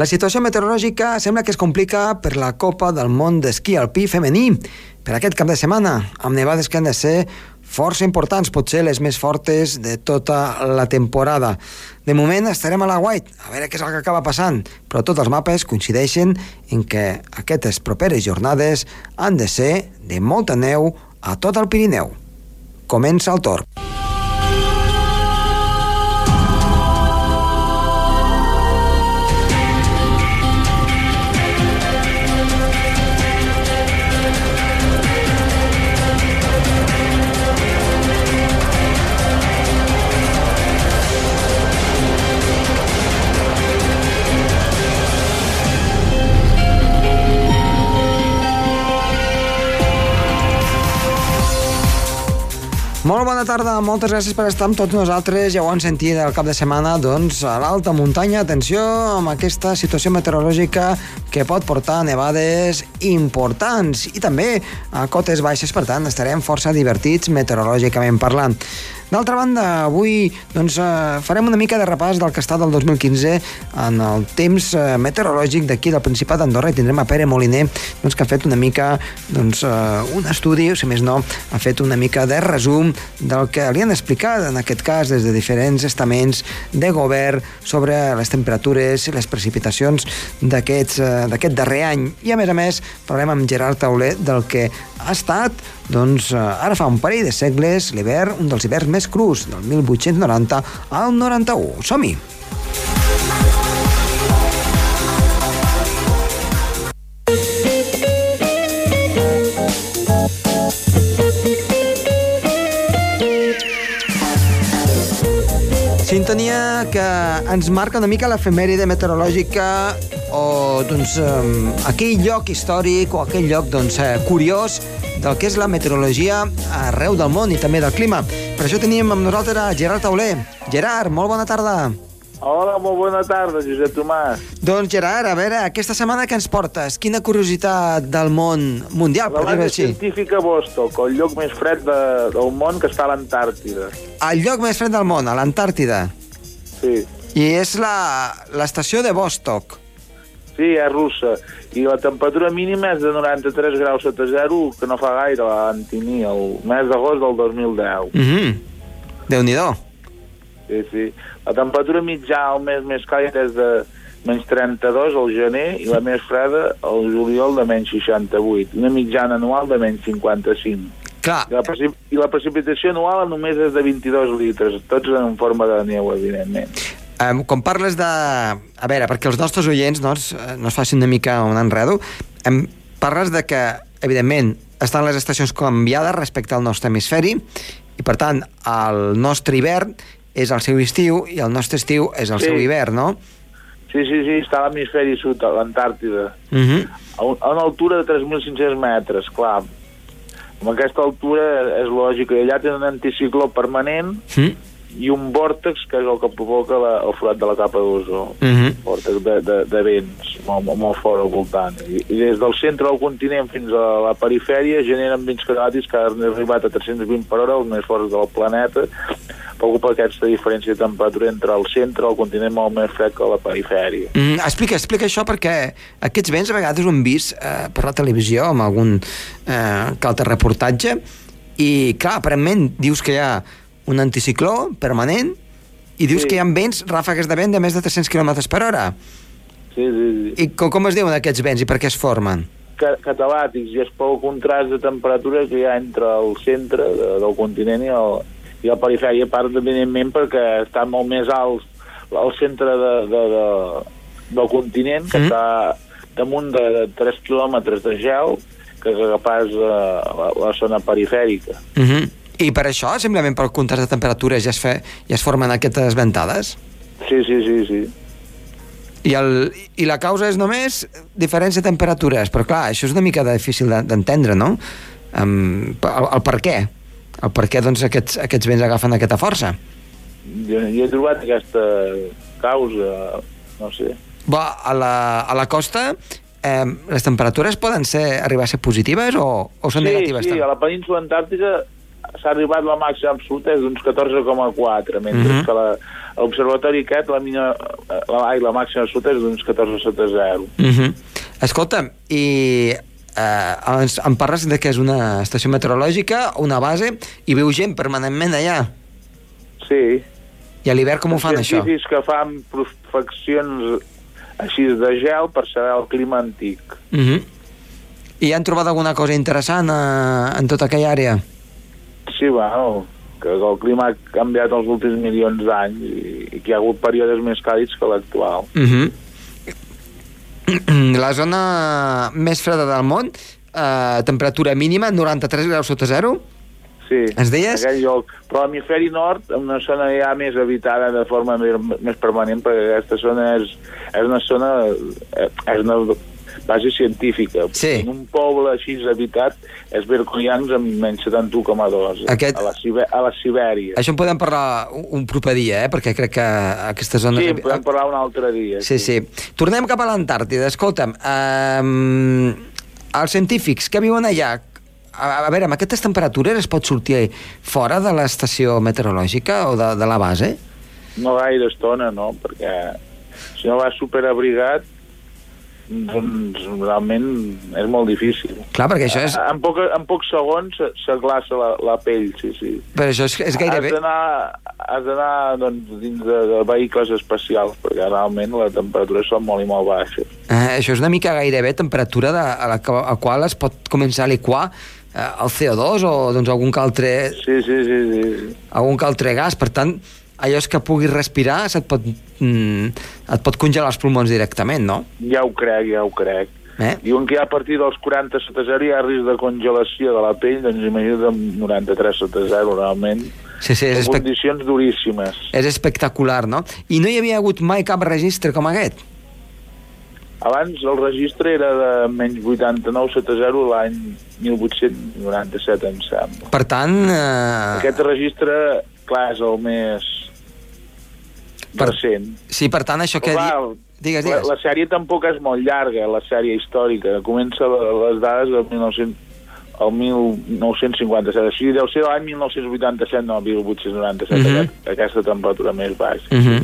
La situació meteorològica sembla que es complica per la Copa del Món d'Esquí Alpí femení per aquest cap de setmana, amb nevades que han de ser força importants, potser les més fortes de tota la temporada. De moment estarem a la White, a veure què és el que acaba passant, però tots els mapes coincideixen en que aquestes properes jornades han de ser de molta neu a tot el Pirineu. Comença el torn. Bona tarda, moltes gràcies per estar amb tots nosaltres. Ja ho han sentit el cap de setmana, doncs, a l'alta muntanya. Atenció amb aquesta situació meteorològica que pot portar nevades importants i també a cotes baixes, per tant, estarem força divertits meteorològicament parlant. D'altra banda, avui doncs, eh, farem una mica de repàs del que està del 2015 en el temps eh, meteorològic d'aquí del Principat d'Andorra i tindrem a Pere Moliner doncs, que ha fet una mica doncs, eh, un estudi, o si més no, ha fet una mica de resum del que li han explicat, en aquest cas, des de diferents estaments de govern sobre les temperatures i les precipitacions d'aquest darrer any. I, a més a més, parlem amb Gerard Tauler del que ha estat, doncs, ara fa un parell de segles, l'hivern, un dels hiverns més crus, del 1890 al 91. Som-hi! Sintonia que ens marca una mica l'efemèride meteorològica o doncs, aquell lloc històric o aquell lloc doncs, eh, curiós del que és la meteorologia arreu del món i també del clima. Per això teníem amb nosaltres a Gerard Tauler. Gerard, molt bona tarda. Hola, molt bona tarda, Josep Tomàs. Doncs, Gerard, a veure, aquesta setmana que ens portes? Quina curiositat del món mundial, per dir-ho així? La científica Vostok, el lloc més fred de, del món que està a l'Antàrtida. El lloc més fred del món, a l'Antàrtida? Sí. I és l'estació de Vostok. Sí, és russa. I la temperatura mínima és de 93 graus sota zero, que no fa gaire, l'Antini, el mes d'agost del 2010. Mm -hmm. Déu-n'hi-do. Sí, sí. La temperatura mitjà al mes més càlid és de menys 32 al gener i la més freda al juliol de menys 68. Una mitjana anual de menys 55. Clar. I la, I la precipitació anual només és de 22 litres, tots en forma de neu, evidentment. Um, quan parles de... A veure, perquè els nostres oients no, es, no es facin una mica un enredo, um, parles de que, evidentment, estan les estacions canviades respecte al nostre hemisferi i, per tant, el nostre hivern és el seu estiu i el nostre estiu és el sí. seu hivern, no? Sí, sí, sí, està a l'hemisferi sud, a l'Antàrtida. Uh -huh. a, a una altura de 3.500 metres, clar. Amb aquesta altura és lògic. Allà tenen un anticicló permanent uh -huh i un vòrtex que és el que provoca la, el forat de la capa d'ozó uh mhm. -huh. vòrtex de, de, de vents molt, molt fort al voltant I, i des del centre del continent fins a la perifèria generen vents climàtics que han arribat a 320 per hora els més forts del planeta preocupa aquesta diferència de temperatura entre el centre el continent molt més fred que la perifèria mm, explica, explica això perquè aquests vents a vegades ho hem vist eh, per la televisió amb algun eh, altre reportatge i clar, aparentment dius que hi ha un anticicló permanent i dius sí. que hi ha vents, ràfegues de vent de més de 300 km per hora. Sí, sí, sí. I com, com es diuen aquests vents i per què es formen? Catalàtics, i és pel contrast de temperatura que hi ha entre el centre de, del continent i el, i el perifèria, a part, evidentment, perquè està molt més alt al centre de, de, de, del continent, que mm. està damunt de, de 3 quilòmetres de gel, que, que pas uh, la, la zona perifèrica. Mm -hmm. I per això, simplement pel contrast de temperatures, ja es, fe, ja es formen aquestes ventades? Sí, sí, sí, sí. I, el, I la causa és només diferència de temperatures, però clar, això és una mica difícil d'entendre, no? Um, el, el per què? Per què doncs, aquests, aquests vents agafen aquesta força? Jo, jo he trobat aquesta causa, no sé. Bo, a la, a la costa eh, les temperatures poden ser arribar a ser positives o, o són sí, negatives? Sí, sí, a la península antàrtica s'ha arribat la màxima absoluta és d'uns 14,4, mentre Mhm. que la- l'observatori aquest, la, mina, la, ai, la màxima absoluta és d'uns 14,0. Uh -huh. Escolta'm, i eh, ens, em parles de que és una estació meteorològica, una base, i viu gent permanentment allà. Sí. I a l'hivern com ho fan, això? Científics que fan prospeccions així de gel per saber el clima antic. Uh -huh. I han trobat alguna cosa interessant eh, en tota aquella àrea? Sí, bueno, que el clima ha canviat els últims milions d'anys i, i que hi ha hagut períodes més càlids que l'actual. Uh -huh. La zona més freda del món, eh, temperatura mínima, 93 graus sota zero. Sí, Ens deies? aquell lloc. Però l'hemisferi nord, una zona ja més habitada de forma més, més permanent, perquè aquesta zona és, és una zona, eh, és una base científica. Sí. En un poble així habitat és Vercoians amb menys 71,2 Aquest- a, la Sibe a la Sibèria. Això en podem parlar un, proper dia, eh? perquè crec que aquesta zona... Sí, en podem parlar un altre dia. Sí, sí. Tornem cap a l'Antàrtida. Escolta'm, um, els científics que viuen allà, a, a veure, amb aquestes temperatures es pot sortir fora de l'estació meteorològica o de, de la base? No gaire estona, no, perquè si no vas superabrigat, doncs realment és molt difícil. Clar, perquè això és... En, poc, en pocs segons se- s'aglaça la, la pell, sí, sí. Però això és, és gairebé... Has d'anar doncs, dins de, de vehicles especials, perquè realment la temperatura són molt i molt baixes. Eh, això és una mica gairebé temperatura de, a la a qual es pot començar a liquar eh, el CO2 o doncs, algun altre, Sí, sí, sí, sí. algun altre gas. Per tant, allò és que puguis respirar se't pot, mm, et pot congelar els pulmons directament, no? Ja ho crec, ja ho crec. Eh? Diuen que ja a partir dels 40 sota 0 hi ha risc de congelació de la pell, doncs imagina't amb 93 sota 0, realment. Sí, sí, és, En espec condicions duríssimes. és espectacular, no? I no hi havia hagut mai cap registre com aquest? Abans el registre era de menys 89 sota 0 l'any 1897, em sembla. Per tant... Eh, Aquest registre, clar, és el més Per- recent. Sí, per tant, això que... Clar, di... Digues, La, digues. la sèrie tampoc és molt llarga, la sèrie històrica. Comença les dades del 1900, el 1957. O sigui, deu ser l'any 1987, no el 1897, Mhm. aquest, aquesta temperatura més baixa. Uh -huh.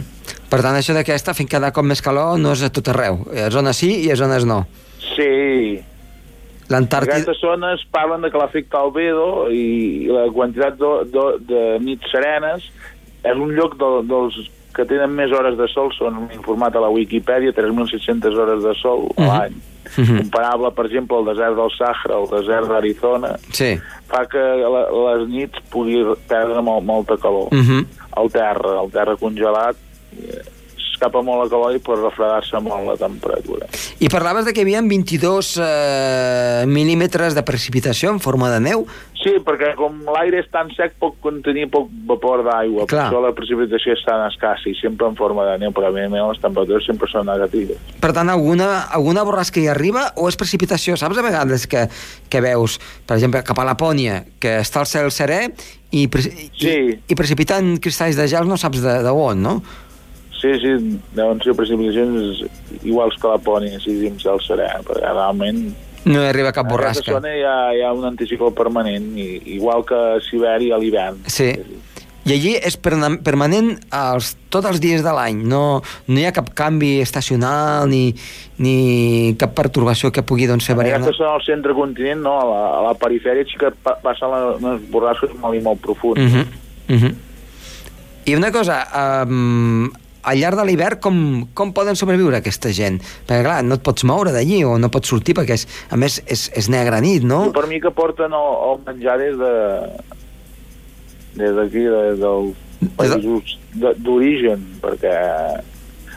Per tant, això d'aquesta, fent cada cop més calor, no és a tot arreu. A zones sí i a zones no. Sí, L'Antàrtida... Aquestes zones parlen de que l'efecte albedo i la quantitat de, de, de nits serenes és un lloc de, dels que tenen més hores de sol, són informat a la Wikipedia, 3.600 hores de sol a Mhm. l'any. Mhm. Comparable, per exemple, al desert del Sàhara, al desert d'Arizona, Sí. fa que la, les nits pugui perdre molt, molta calor. Uh -huh. El terra, el terra congelat, escapa molt la calor i pot refredar-se molt la temperatura. I parlaves de que hi havia 22 eh, mil·límetres de precipitació en forma de neu. Sí, perquè com l'aire és tan sec pot contenir poc vapor d'aigua, per això la precipitació és tan escassa i sempre en forma de neu, però evidentment les temperatures sempre són negatives. Per tant, alguna, alguna borrasca hi arriba o és precipitació? Saps a vegades que, que veus, per exemple, cap a Lapònia, que està el cel serè i, pre i, Sí. i precipiten cristalls de gel no saps de, de on, no? Sí, sí, deuen ser precipitacions iguals que la Pònia, sí, dins del serè, perquè realment No hi arriba cap en aquesta borrasca. zona hi ha, hi ha un anticicló permanent, i, igual que a Sibèria a l'hivern. Sí. I allí és permanent els, tots els dies de l'any, no, no hi ha cap canvi estacional ni, ni cap pertorbació que pugui doncs, fer En variar. aquesta zona al centre continent, no, a la, a la perifèria sí que pa passen les, les borrasques molt i molt profundes. Uh -huh. Uh -huh. I una cosa, um, al llarg de l'hivern com, com poden sobreviure aquesta gent? Perquè clar, no et pots moure d'allí o no pots sortir perquè és, a més és, és negra nit, no? I per mi que porten el, el menjar des de des d'aquí, de, dels països de- d'origen, perquè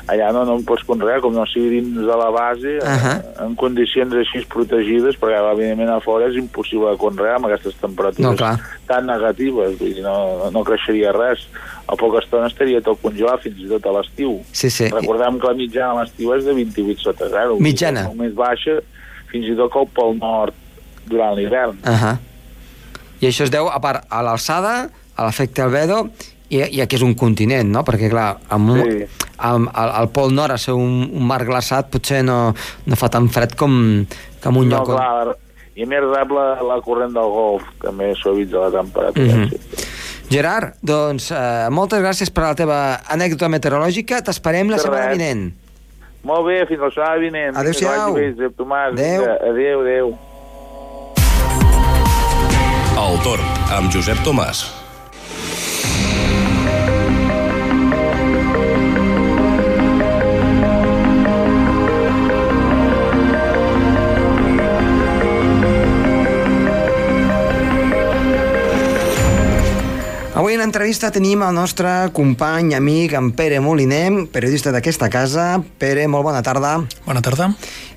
allà no, no en pots conrear, com no sigui dins de la base, uh Ahà. en condicions així protegides, perquè evidentment a fora és impossible de conrear amb aquestes temperatures No, clar. tan negatives, vull dir, no, no creixeria res. A poca estona estaria tot congelat, fins i tot a l'estiu. Sí, sí. Recordem que la mitjana a l'estiu és de 28 sota 0. Mitjana. Molt més baixa, fins i tot que pel nord durant l'hivern. Uh -huh. I això es deu, a part, a l'alçada, a l'efecte albedo, i, i que és un continent, no? Perquè, clar, amb un, Sí. Al, al Pol Nord, a ser un, un mar glaçat, potser no, no fa tan fred com, com un No, lloc on... clar, i més rap la, la corrent del golf, també suavitza la temperatura. Mm -hmm. sí. Gerard, doncs eh, moltes gràcies per la teva anècdota meteorològica. T'esperem la De setmana res. vinent. Molt bé, fins la setmana vinent. Adéu-siau. Que. Adéu. Adéu, adéu. El torn amb Josep Tomàs. En entrevista tenim el nostre company, amic, en Pere Moliner, periodista d'aquesta casa. Pere, molt bona tarda. Bona tarda.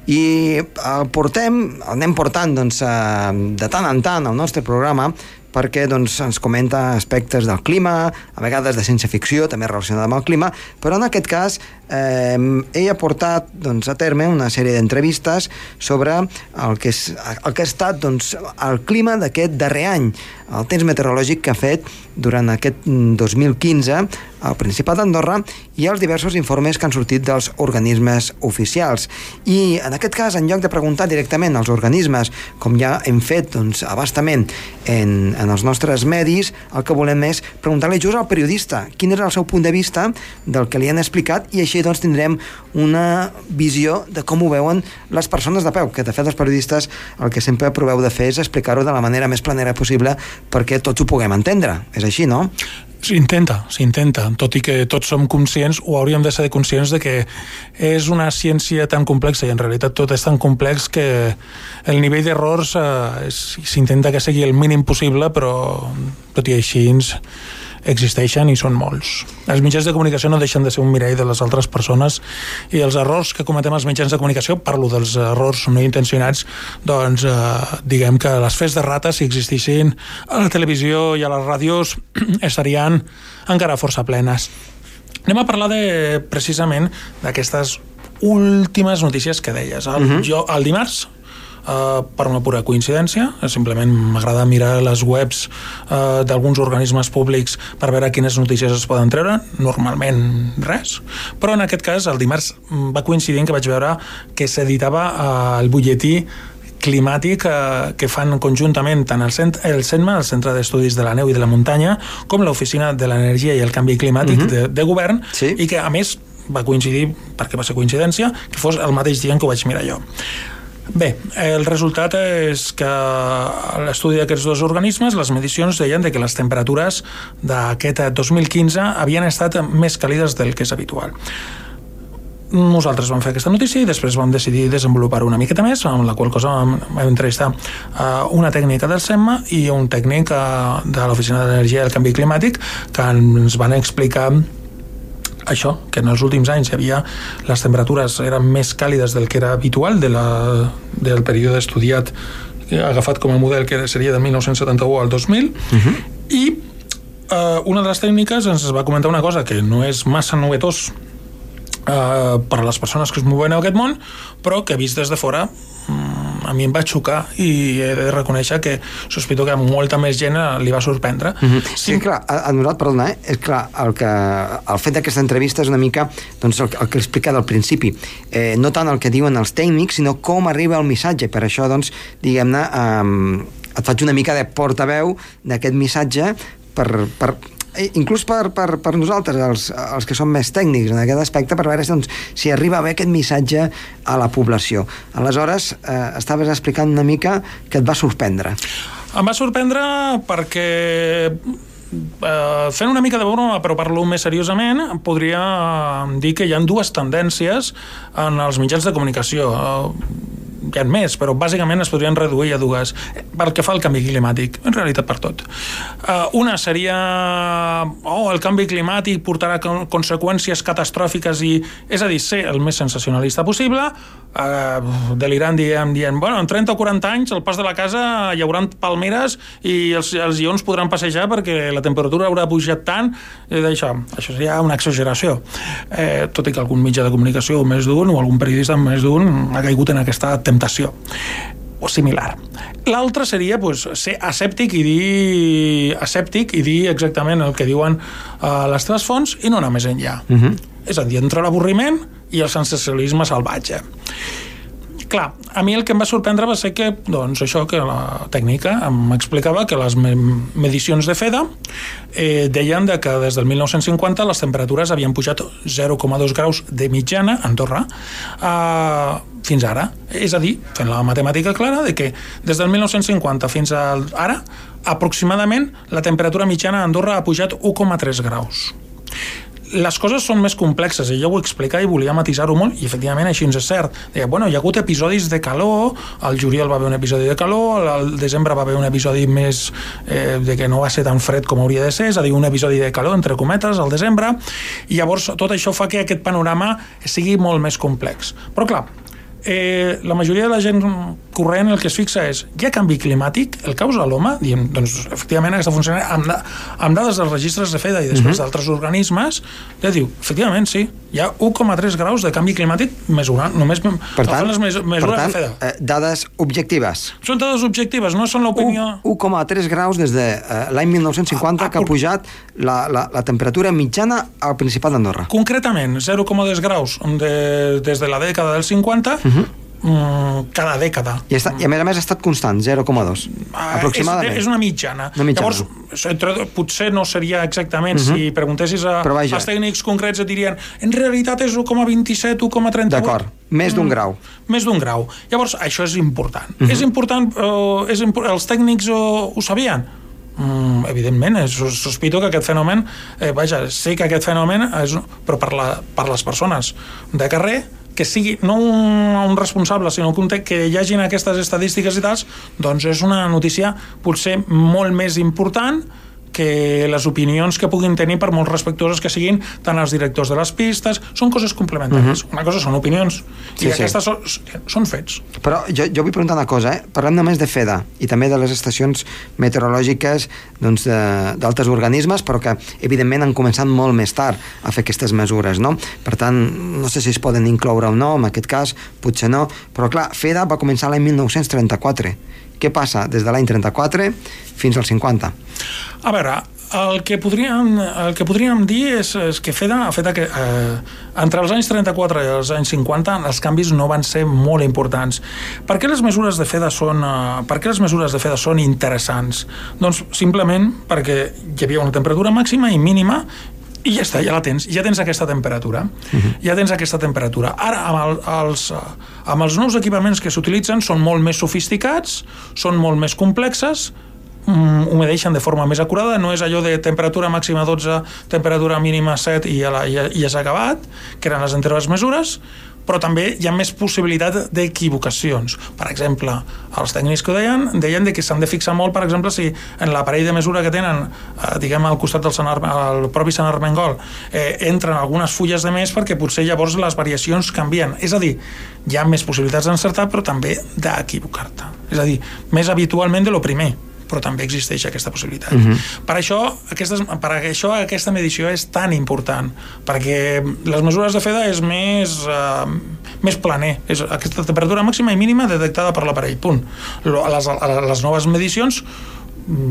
I el portem, el anem portant doncs, eh, de tant en tant al nostre programa perquè doncs, ens comenta aspectes del clima, a vegades de ciència ficció, també relacionada amb el clima, però en aquest cas eh, ell ha portat doncs, a terme una sèrie d'entrevistes sobre el que, és, el que ha estat doncs, el clima d'aquest darrer any, el temps meteorològic que ha fet durant aquest mm, 2015 al Principat d'Andorra i els diversos informes que han sortit dels organismes oficials. I en aquest cas, en lloc de preguntar directament als organismes, com ja hem fet doncs, abastament en, en els nostres medis, el que volem és preguntar-li just al periodista quin és el seu punt de vista del que li han explicat i així doncs tindrem una visió de com ho veuen les persones de peu, que de fet els periodistes el que sempre proveu de fer és explicar-ho de la manera més planera possible perquè tots ho puguem entendre. És així, no? S'intenta, s'intenta, tot i que tots som conscients, o hauríem de ser conscients de que és una ciència tan complexa i en realitat tot és tan complex que el nivell d'errors eh, s'intenta que sigui el mínim possible, però tot i així existeixen i són molts. Els mitjans de comunicació no deixen de ser un mirall de les altres persones i els errors que cometem els mitjans de comunicació, parlo dels errors no intencionats, doncs eh, diguem que les fes de rata, si existissin a la televisió i a les ràdios, estarien encara força plenes. Anem a parlar de, precisament d'aquestes últimes notícies que deies. El, uh -huh. jo, el dimarts, Uh, per una pura coincidència, eh, simplement m'agrada mirar les webs uh, d'alguns organismes públics per veure quines notícies es poden treure, normalment res, però en aquest cas el dimarts mm, va coincidir que vaig veure que s'editava uh, el butlletí climàtic eh, que fan conjuntament tant el, cent el CENMA, el Centre d'Estudis de la Neu i de la Muntanya, com l'Oficina de l'Energia i el Canvi Climàtic uh -huh. de, de Govern, Sí. i que a més va coincidir, perquè va ser coincidència, que fos el mateix dia en què ho vaig mirar jo. Bé, el resultat és que l'estudi d'aquests dos organismes les medicions deien de que les temperatures d'aquest 2015 havien estat més càlides del que és habitual. Nosaltres vam fer aquesta notícia i després vam decidir desenvolupar una miqueta més, amb la qual cosa vam, vam entrevistar uh, una tècnica del SEMMA i un tècnic uh, de l'Oficina d'Energia i el Canvi Climàtic que ens van explicar això, que en els últims anys havia les temperatures eren més càlides del que era habitual de la, del període estudiat eh, agafat com a model que seria de 1971 al 2000 uh -huh. i eh, una de les tècniques ens va comentar una cosa que no és massa novetós eh, per a les persones que es mouen en aquest món però que vist des de fora a mi em va xocar i he de reconèixer que sospito que a molta més gent eh, li va sorprendre Mm -hmm. Sí, clar, a, a nosaltres, perdona, eh? és clar, el, que, el fet d'aquesta entrevista és una mica doncs, el, el que he explicat al principi. Eh, no tant el que diuen els tècnics, sinó com arriba el missatge. Per això, doncs, diguem-ne, eh, et faig una mica de portaveu d'aquest missatge per, per, inclús per, per, per nosaltres, els, els que som més tècnics en aquest aspecte, per veure doncs, si arriba bé aquest missatge a la població. Aleshores, eh, estaves explicant una mica que et va sorprendre. Em va sorprendre perquè eh, fent una mica de broma, però parlo més seriosament, podria dir que hi ha dues tendències en els mitjans de comunicació. Eh, hi ha més, però bàsicament es podrien reduir a dues. Pel que fa al canvi climàtic, en realitat per tot. Uh, una seria oh, el canvi climàtic portarà con conseqüències catastròfiques i, és a dir, ser el més sensacionalista possible, uh, delirant dient, dient, bueno, en 30 o 40 anys al pas de la casa hi haurà palmeres i els, els lleons podran passejar perquè la temperatura haurà pujat tant i d'això, això seria una exageració eh, tot i que algun mitjà de comunicació o més d'un o algun periodista més d'un ha caigut en aquesta temptació o similar. L'altre seria pues, ser escèptic i dir escèptic i dir exactament el que diuen uh, les teves fonts i no anar més enllà. Uh -huh. És a dir, entre l'avorriment i el sensacionalisme salvatge. clar, a mi el que em va sorprendre va ser que, doncs, això, que la tècnica m'explicava que les me medicions de FEDA eh, deien de que des del 1950 les temperatures havien pujat 0,2 graus de mitjana a Andorra eh, fins ara. És a dir, fent la matemàtica clara, de que des del 1950 fins a ara, aproximadament la temperatura mitjana a Andorra ha pujat 1,3 graus les coses són més complexes i jo ho explicar i volia matisar-ho molt i efectivament així ens és cert. Deia, bueno, hi ha hagut episodis de calor, al juliol va haver un episodi de calor, al desembre va haver un episodi més eh, de que no va ser tan fred com hauria de ser, és a dir, un episodi de calor, entre cometes, al desembre, i llavors tot això fa que aquest panorama sigui molt més complex. Però clar, eh, la majoria de la gent corrent el que es fixa és hi ha canvi climàtic, el causa l'home diem, doncs efectivament aquesta funciona amb, amb dades dels registres de FEDA i després uh mhm. -huh. d'altres organismes, ja diu, efectivament sí, hi ha 1,3 graus de canvi climàtic mesurant, només per tant, les mes mesures per tant, de FEDA. Eh, dades objectives. Són dades objectives, no són l'opinió... 1,3 graus des de eh, l'any 1950 ah, ah, que ha pujat la, la, la temperatura mitjana al Principat d'Andorra. Concretament, 0,2 graus de, des de la dècada dels 50 uh -huh cada dècada. I, està, I a més a més ha estat constant, 0,2, ah, aproximadament. És, és una mitjana. Una mitjana. Llavors, entre, potser no seria exactament, uh -huh. si preguntessis a, als tècnics concrets et dirien en realitat és 1,27, 1,38. D'acord, més d'un mm, grau. Més d'un grau. Llavors, això és important. Uh -huh. És important, uh, és imp els tècnics uh, ho sabien? Mm, evidentment, eh, sospito que aquest fenomen eh, vaja, sé que aquest fenomen és, però per, la, per les persones de carrer que sigui no un, un responsable, sinó un que hi hagin aquestes estadístiques i tals, doncs és una notícia potser molt més important que les opinions que puguin tenir per molt respectuoses que siguin tant els directors de les pistes, són coses complementàries. Uh -huh. Una cosa són opinions sí, i sí. aquestes són, són fets. Però jo, jo vull preguntar una cosa, eh? parlem només de FEDA i també de les estacions meteorològiques doncs, d'altres doncs, organismes, però que evidentment han començat molt més tard a fer aquestes mesures, no? Per tant, no sé si es poden incloure o no, en aquest cas potser no, però clar, FEDA va començar l'any 1934 què passa des de l'any 34 fins al 50? A veure, el que podríem, el que podríem dir és, és que FEDA, FEDA que, eh, entre els anys 34 i els anys 50 els canvis no van ser molt importants. Per què les mesures de FEDA són, eh, per què les mesures de FEDA són interessants? Doncs simplement perquè hi havia una temperatura màxima i mínima i ja està, ja la tens, ja tens aquesta temperatura. Uh mhm. -huh. Ja tens aquesta temperatura. Ara, amb, el, els, amb els nous equipaments que s'utilitzen, són molt més sofisticats, són molt més complexes, mm, ho medeixen de forma més acurada, no és allò de temperatura màxima 12, temperatura mínima 7 i ja, la, ja, ja s'ha acabat, que eren les anteriors mesures, però també hi ha més possibilitat d'equivocacions. Per exemple, els tècnics que ho deien, deien de que s'han de fixar molt, per exemple, si en l'aparell de mesura que tenen, eh, diguem, al costat del Sant el propi Sant Armengol, eh, entren algunes fulles de més perquè potser llavors les variacions canvien. És a dir, hi ha més possibilitats d'encertar, però també d'equivocar-te. És a dir, més habitualment de lo primer però també existeix aquesta possibilitat. Uh mhm. -huh. per, això, aquestes, per això aquesta medició és tan important, perquè les mesures de FEDA és més, uh, més planer, és aquesta temperatura màxima i mínima detectada per l'aparell, punt. Les, les noves medicions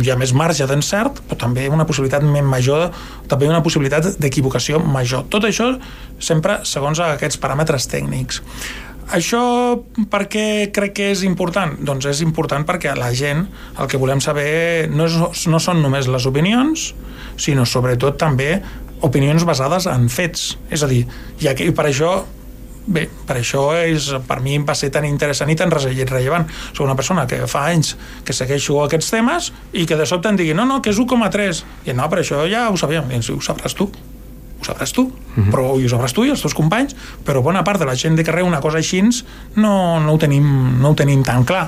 hi ha més marge d'encert, però també una possibilitat més major, també una possibilitat d'equivocació major. Tot això sempre segons aquests paràmetres tècnics. Això per què crec que és important? Doncs és important perquè la gent el que volem saber no, és, no són només les opinions, sinó sobretot també opinions basades en fets. És a dir, i, aquí, per això Bé, per això és, per mi va ser tan interessant i tan rellevant. Soc una persona que fa anys que segueixo aquests temes i que de sobte em digui no, no, que és 1,3. I no, per això ja ho sabíem. I ho sabràs tu ho sabràs tu, però ho sabràs tu i els teus companys, però bona part de la gent de carrer una cosa així no, no, ho tenim, no ho tenim tan clar.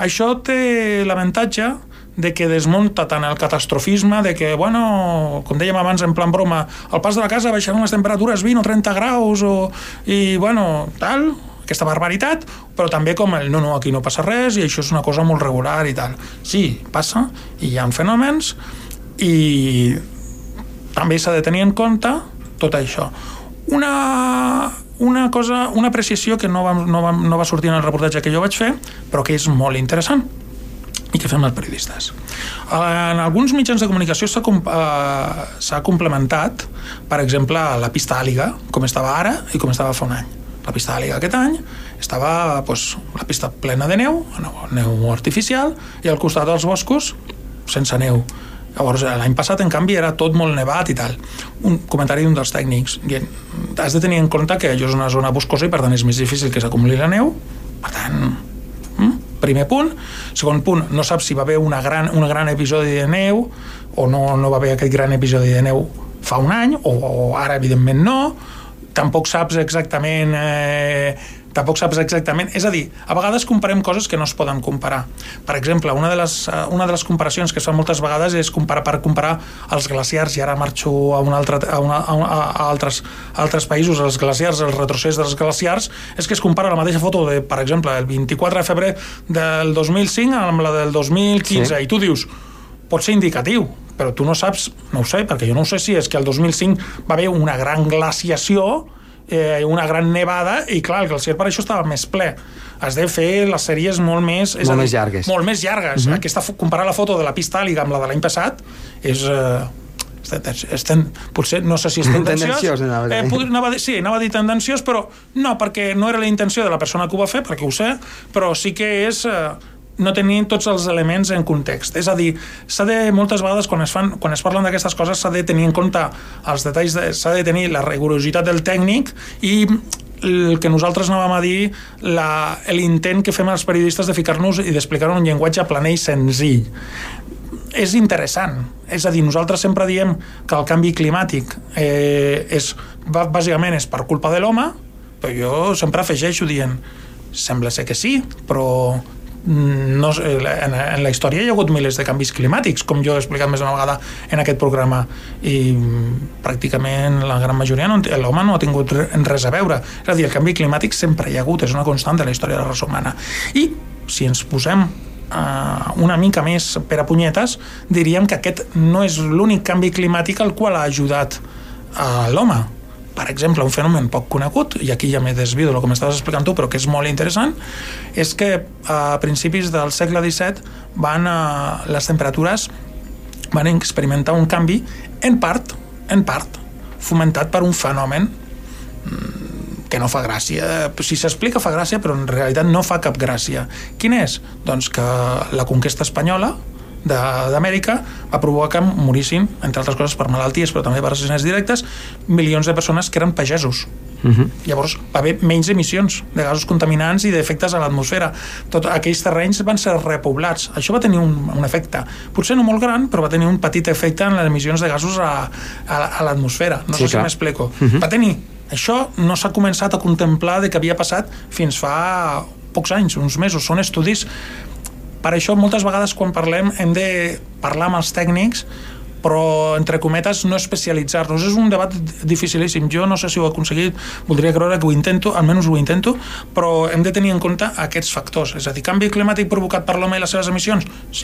Això té l'avantatge de que desmunta tant el catastrofisme de que, bueno, com dèiem abans en plan broma, al pas de la casa baixaran les temperatures 20 o 30 graus o, i, bueno, tal, aquesta barbaritat, però també com el no, no, aquí no passa res i això és una cosa molt regular i tal. Sí, passa, i hi ha fenòmens i també s'ha de tenir en compte tot això. Una, una cosa, una precisió que no va, no, va, no va sortir en el reportatge que jo vaig fer, però que és molt interessant i que fem els periodistes. En alguns mitjans de comunicació s'ha uh, complementat, per exemple, la pista àliga, com estava ara i com estava fa un any. La pista àliga aquest any estava pues, la pista plena de neu, neu artificial, i al costat dels boscos sense neu. Llavors, l'any passat, en canvi, era tot molt nevat i tal. Un comentari d'un dels tècnics, dient, has de tenir en compte que allò és una zona boscosa i, per tant, és més difícil que s'acumuli la neu. Per tant, mm? primer punt. Segon punt, no saps si va haver una gran, un gran episodi de neu o no, no va haver aquest gran episodi de neu fa un any, o, o ara, evidentment, no. Tampoc saps exactament... Eh, tampoc saps exactament... És a dir, a vegades comparem coses que no es poden comparar. Per exemple, una de les, eh, una de les comparacions que es fan moltes vegades és comparar per comparar els glaciars, i ara marxo a, un altre, a, una, a, a, altres, a altres països, els glaciars, el retrocés dels glaciars, és que es compara la mateixa foto de, per exemple, el 24 de febrer del 2005 amb la del 2015, sí. i tu dius, pot ser indicatiu, però tu no saps, no ho sé, perquè jo no sé si és que el 2005 va haver una gran glaciació eh, una gran nevada i clar, el glaciar per això estava més ple has de fer les sèries molt més... És molt dir, més llargues. Molt més llargues. Uh mhm. -huh. Aquesta, comparar la foto de la pista àliga amb la de l'any passat és... Eh, estem, potser no sé si és tendenciós, eh, pod, anava, sí, anava a dir tendenciós però no, perquè no era la intenció de la persona que ho va fer perquè ho sé, però sí que és eh, no tenien tots els elements en context. És a dir, s'ha de, moltes vegades, quan es, fan, quan es parlen d'aquestes coses, s'ha de tenir en compte els detalls, de, s'ha de tenir la rigorositat del tècnic i el que nosaltres anàvem a dir l'intent que fem els periodistes de ficar-nos i d'explicar un llenguatge planer i senzill és interessant. És a dir, nosaltres sempre diem que el canvi climàtic eh, és, bàsicament és per culpa de l'home, però jo sempre afegeixo dient sembla ser que sí, però no, en, en la història hi ha hagut milers de canvis climàtics, com jo he explicat més d'una vegada en aquest programa, i pràcticament la gran majoria no, l'home no ha tingut res a veure. És a dir, el canvi climàtic sempre hi ha hagut, és una constant de la història de la raça humana. I si ens posem uh, una mica més per a punyetes, diríem que aquest no és l'únic canvi climàtic al qual ha ajudat a l'home per exemple, un fenomen poc conegut, i aquí ja m'he desviat del que m'estaves explicant tu, però que és molt interessant, és que a principis del segle XVII van, a, les temperatures van experimentar un canvi en part, en part, fomentat per un fenomen mm, que no fa gràcia. Si s'explica fa gràcia, però en realitat no fa cap gràcia. Quin és? Doncs que la conquesta espanyola, d'Amèrica va provocar que morissin, entre altres coses per malalties, però també per assassinats directes, milions de persones que eren pagesos. Uh mhm. -huh. Llavors va haver menys emissions de gasos contaminants i d'efectes a l'atmosfera. Tots aquells terrenys van ser repoblats. Això va tenir un, un efecte, potser no molt gran, però va tenir un petit efecte en les emissions de gasos a, a, a l'atmosfera. No sí, sé clar. si m'explico. Uh mhm. -huh. Va tenir. Això no s'ha començat a contemplar de què havia passat fins fa pocs anys, uns mesos. Són estudis per això moltes vegades quan parlem hem de parlar amb els tècnics però, entre cometes, no especialitzar-nos. És un debat dificilíssim. Jo no sé si ho he aconseguit, voldria creure que ho intento, almenys ho intento, però hem de tenir en compte aquests factors. És a dir, canvi climàtic provocat per l'home i les seves emissions? Sí,